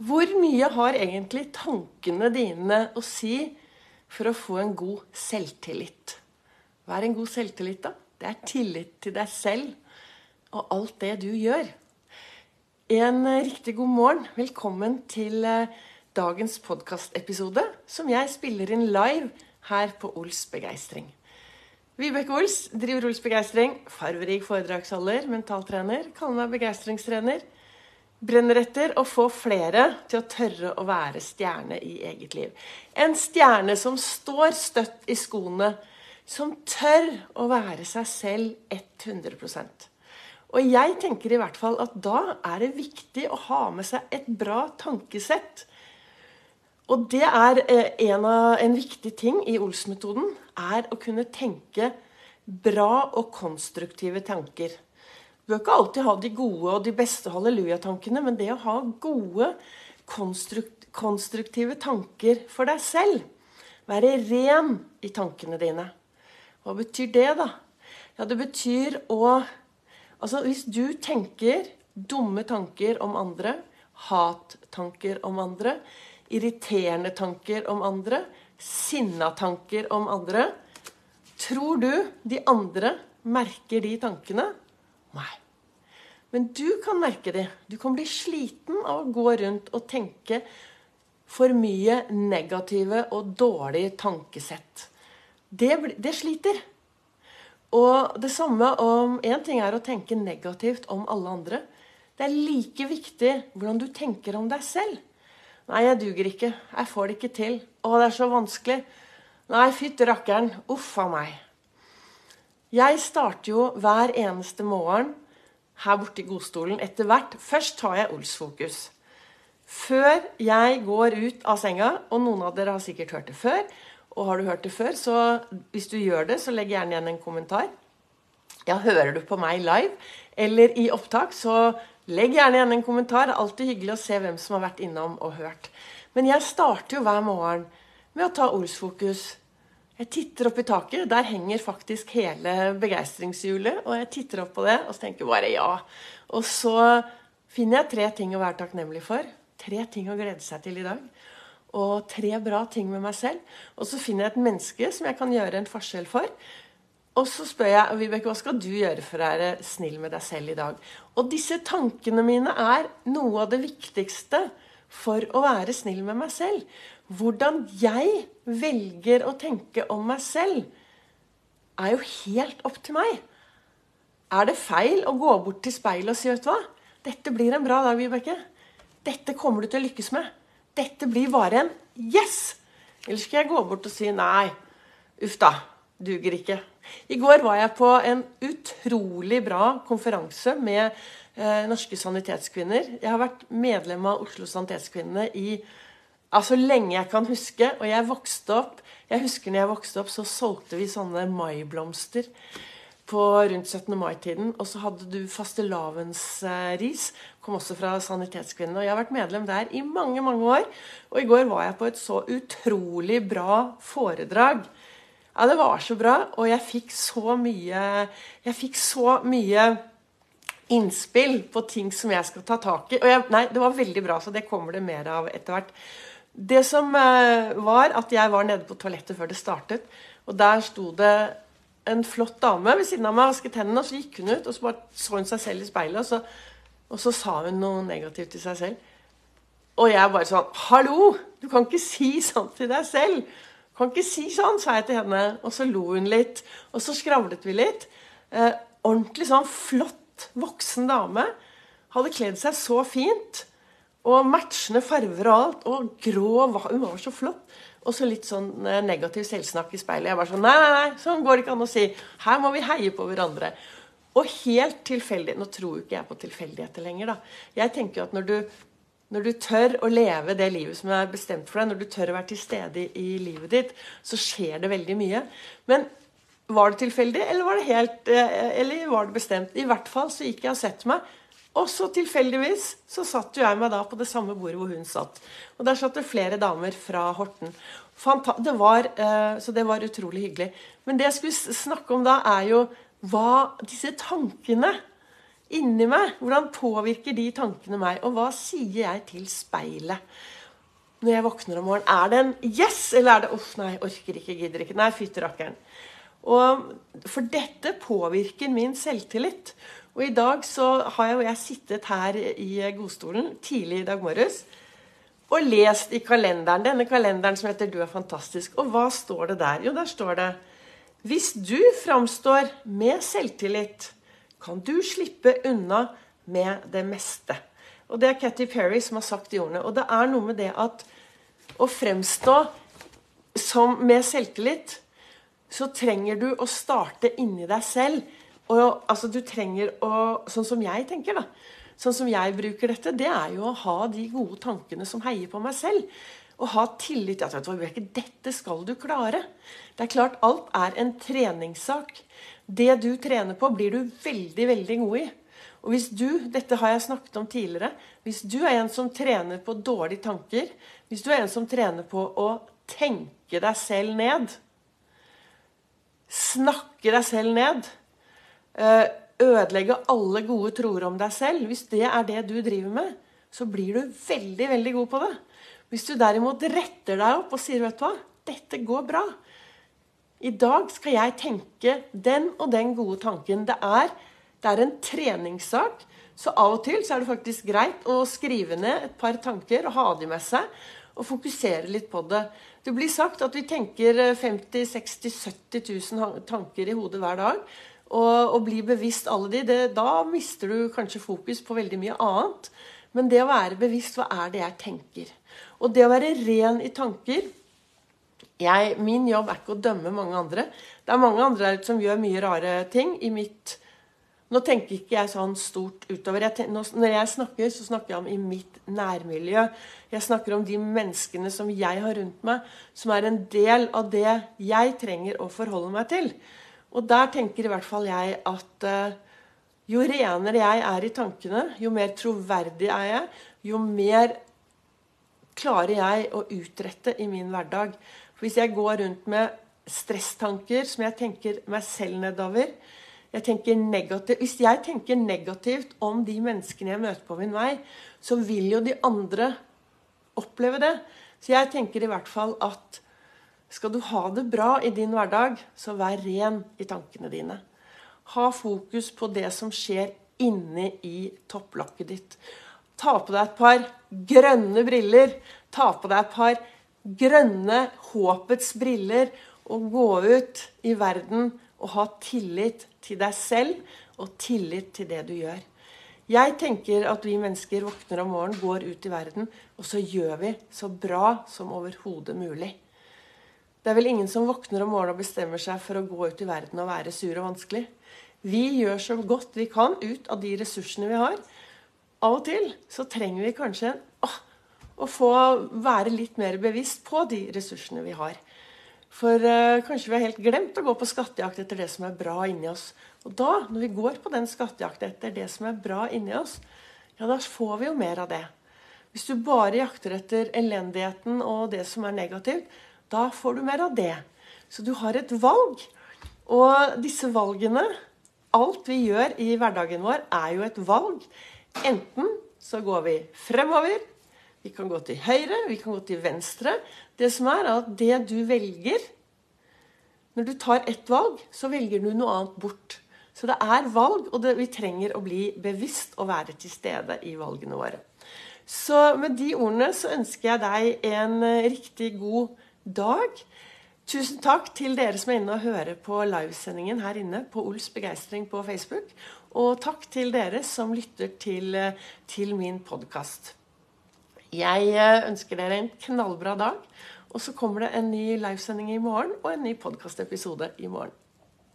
Hvor mye har egentlig tankene dine å si for å få en god selvtillit? Hva er en god selvtillit, da? Det er tillit til deg selv og alt det du gjør. En riktig god morgen. Velkommen til eh, dagens podkastepisode, som jeg spiller inn live her på Ols Begeistring. Vibeke Ols driver Ols Begeistring. Farverik foredragsholder, mentaltrener. Kaller meg begeistringstrener brenner etter å få flere til å tørre å være stjerne i eget liv. En stjerne som står støtt i skoene, som tør å være seg selv 100% Og jeg tenker i hvert fall at da er det viktig å ha med seg et bra tankesett. Og det er eh, en, av, en viktig ting i Ols-metoden, er å kunne tenke bra og konstruktive tanker. Du bør ikke alltid ha de gode og de beste hallelujatankene, men det å ha gode, konstruktive tanker for deg selv Være ren i tankene dine. Hva betyr det, da? Ja, det betyr å Altså, hvis du tenker dumme tanker om andre, hattanker om andre, irriterende tanker om andre, sinna tanker om andre Tror du de andre merker de tankene? Nei. Men du kan merke det. Du kan bli sliten av å gå rundt og tenke for mye negative og dårlige tankesett. Det, det sliter. Og det samme om Én ting er å tenke negativt om alle andre. Det er like viktig hvordan du tenker om deg selv. Nei, jeg duger ikke. Jeg får det ikke til. Å, det er så vanskelig. Nei, fytti rakkeren. Uff a meg. Jeg starter jo hver eneste morgen her borte i godstolen etter hvert. Først tar jeg Ols-fokus. Før jeg går ut av senga, og noen av dere har sikkert hørt det før, og har du hørt det før, så hvis du gjør det, så legg gjerne igjen en kommentar. Ja, hører du på meg live eller i opptak, så legg gjerne igjen en kommentar. Det er alltid hyggelig å se hvem som har vært innom og hørt. Men jeg starter jo hver morgen med å ta Ols-fokus jeg titter opp i taket. Der henger faktisk hele begeistringshjulet. Og jeg titter opp på det og så tenker bare ja. Og så finner jeg tre ting å være takknemlig for. Tre ting å glede seg til i dag. Og tre bra ting med meg selv. Og så finner jeg et menneske som jeg kan gjøre en forskjell for. Og så spør jeg Vibeke, hva skal du gjøre for å være snill med deg selv i dag? Og disse tankene mine er noe av det viktigste for å være snill med meg selv. Hvordan jeg velger å tenke om meg selv, er jo helt opp til meg. Er det feil å gå bort til speilet og si vet du hva? Dette blir en bra dag, Vibeke. Dette kommer du til å lykkes med. Dette blir bare en yes! Eller skal jeg gå bort og si nei, uff da, duger ikke. I går var jeg på en utrolig bra konferanse med eh, norske sanitetskvinner. Jeg har vært medlem av Oslo Sanitetskvinnene i Altså lenge jeg kan huske. Og jeg vokste opp Jeg husker når jeg vokste opp, så solgte vi sånne maiblomster på rundt 17. mai-tiden. Og så hadde du fastelavnsris. Kom også fra Sanitetskvinnene. Og jeg har vært medlem der i mange, mange år. Og i går var jeg på et så utrolig bra foredrag. Ja, det var så bra. Og jeg fikk så mye Jeg fikk så mye innspill på ting som jeg skal ta tak i. Jeg, nei, det var veldig bra, så det kommer det mer av etter hvert. Det som eh, var at jeg var nede på toalettet før det startet. Og der sto det en flott dame ved siden av meg og vasket hendene. Og så gikk hun ut og så bare så hun seg selv i speilet, og så, og så sa hun noe negativt til seg selv. Og jeg bare sånn Hallo! Du kan ikke si sånn til deg selv! Du kan ikke si sånn, sa jeg til henne. Og så lo hun litt. Og så skravlet vi litt. Eh, ordentlig sånn flott voksen dame. Hadde kledd seg så fint. Og matchende farver og alt. Og grå Hun var så flott. Og så litt sånn eh, negativ selvsnakk i speilet. Jeg bare sånn Nei, nei, nei, sånn går det ikke an å si. Her må vi heie på hverandre. Og helt tilfeldig Nå tror jo ikke jeg på tilfeldigheter lenger, da. Jeg tenker jo at når du, når du tør å leve det livet som er bestemt for deg, når du tør å være til stede i, i livet ditt, så skjer det veldig mye. Men var det tilfeldig, eller var det helt eh, Eller var det bestemt? I hvert fall så gikk jeg og sett meg og så tilfeldigvis så satt jo jeg meg da på det samme bordet hvor hun satt. Og der satt det flere damer fra Horten. Det var, eh, så det var utrolig hyggelig. Men det jeg skulle snakke om da, er jo hva disse tankene inni meg? Hvordan påvirker de tankene meg? Og hva sier jeg til speilet når jeg våkner om morgenen? Er det en 'yes', eller er det 'uff, nei, orker ikke, gidder ikke'? Nei, fytti rakkeren. For dette påvirker min selvtillit. Og i dag så har jeg, jeg sittet her i godstolen tidlig i dag morges og lest i kalenderen, denne kalenderen som heter 'Du er fantastisk'. Og hva står det der? Jo, der står det Hvis du framstår med selvtillit, kan du slippe unna med det meste. Og det er Catty Perry som har sagt de ordene. Og det er noe med det at å fremstå som med selvtillit, så trenger du å starte inni deg selv. Og altså, du trenger å Sånn som jeg tenker, da sånn som jeg bruker dette, det er jo å ha de gode tankene som heier på meg selv. Og ha tillit til at vet dette skal du klare. Det er klart, alt er en treningssak. Det du trener på, blir du veldig, veldig god i. Og hvis du, dette har jeg snakket om tidligere, hvis du er en som trener på dårlige tanker, hvis du er en som trener på å tenke deg selv ned, snakke deg selv ned, ødelegge alle gode troer om deg selv, hvis det er det du driver med, så blir du veldig, veldig god på det. Hvis du derimot retter deg opp og sier, 'Vet du hva, dette går bra'. I dag skal jeg tenke den og den gode tanken. Det er, det er en treningssak. Så av og til er det faktisk greit å skrive ned et par tanker og ha de med seg. Og fokusere litt på det. Det blir sagt at vi tenker 50 60 70 000 tanker i hodet hver dag og, og bli bevisst alle de, det, da mister du kanskje fokus på veldig mye annet. Men det å være bevisst hva er det jeg tenker? Og det å være ren i tanker jeg, Min jobb er ikke å dømme mange andre. Det er mange andre som gjør mye rare ting. i mitt nå tenker ikke jeg sånn stort utover. Jeg tenker, når jeg snakker, så snakker jeg om i mitt nærmiljø. Jeg snakker om de menneskene som jeg har rundt meg, som er en del av det jeg trenger å forholde meg til. Og der tenker i hvert fall jeg at uh, jo renere jeg er i tankene, jo mer troverdig er jeg, jo mer klarer jeg å utrette i min hverdag. For hvis jeg går rundt med stresstanker som jeg tenker meg selv nedover jeg tenker negativt, Hvis jeg tenker negativt om de menneskene jeg møter på min vei, så vil jo de andre oppleve det. Så jeg tenker i hvert fall at skal du ha det bra i din hverdag, så vær ren i tankene dine. Ha fokus på det som skjer inne i topplokket ditt. Ta på deg et par grønne briller. Ta på deg et par grønne håpets briller og gå ut i verden og ha tillit til deg selv og tillit til det du gjør. Jeg tenker at vi mennesker våkner om morgenen, går ut i verden, og så gjør vi så bra som overhodet mulig. Det er vel ingen som våkner om morgenen og bestemmer seg for å gå ut i verden og være sur og vanskelig. Vi gjør så godt vi kan ut av de ressursene vi har. Av og til så trenger vi kanskje å, å få være litt mer bevisst på de ressursene vi har. For uh, kanskje vi har helt glemt å gå på skattejakt etter det som er bra inni oss. Og da, når vi går på den skattejakta etter det som er bra inni oss, ja, da får vi jo mer av det. Hvis du bare jakter etter elendigheten og det som er negativt, da får du mer av det. Så du har et valg. Og disse valgene, alt vi gjør i hverdagen vår, er jo et valg. Enten så går vi fremover, vi kan gå til høyre, vi kan gå til venstre. Det som er, at det du velger Når du tar ett valg, så velger du noe annet bort. Så det er valg, og det, vi trenger å bli bevisst og være til stede i valgene våre. Så med de ordene så ønsker jeg deg en riktig god dag. Tusen takk til dere som er inne og hører på livesendingen her inne på Ols begeistring på Facebook. Og takk til dere som lytter til, til min podkast. Jeg eh, ønsker dere en knallbra dag. Og så kommer det en ny livesending i morgen og en ny podkastepisode i morgen.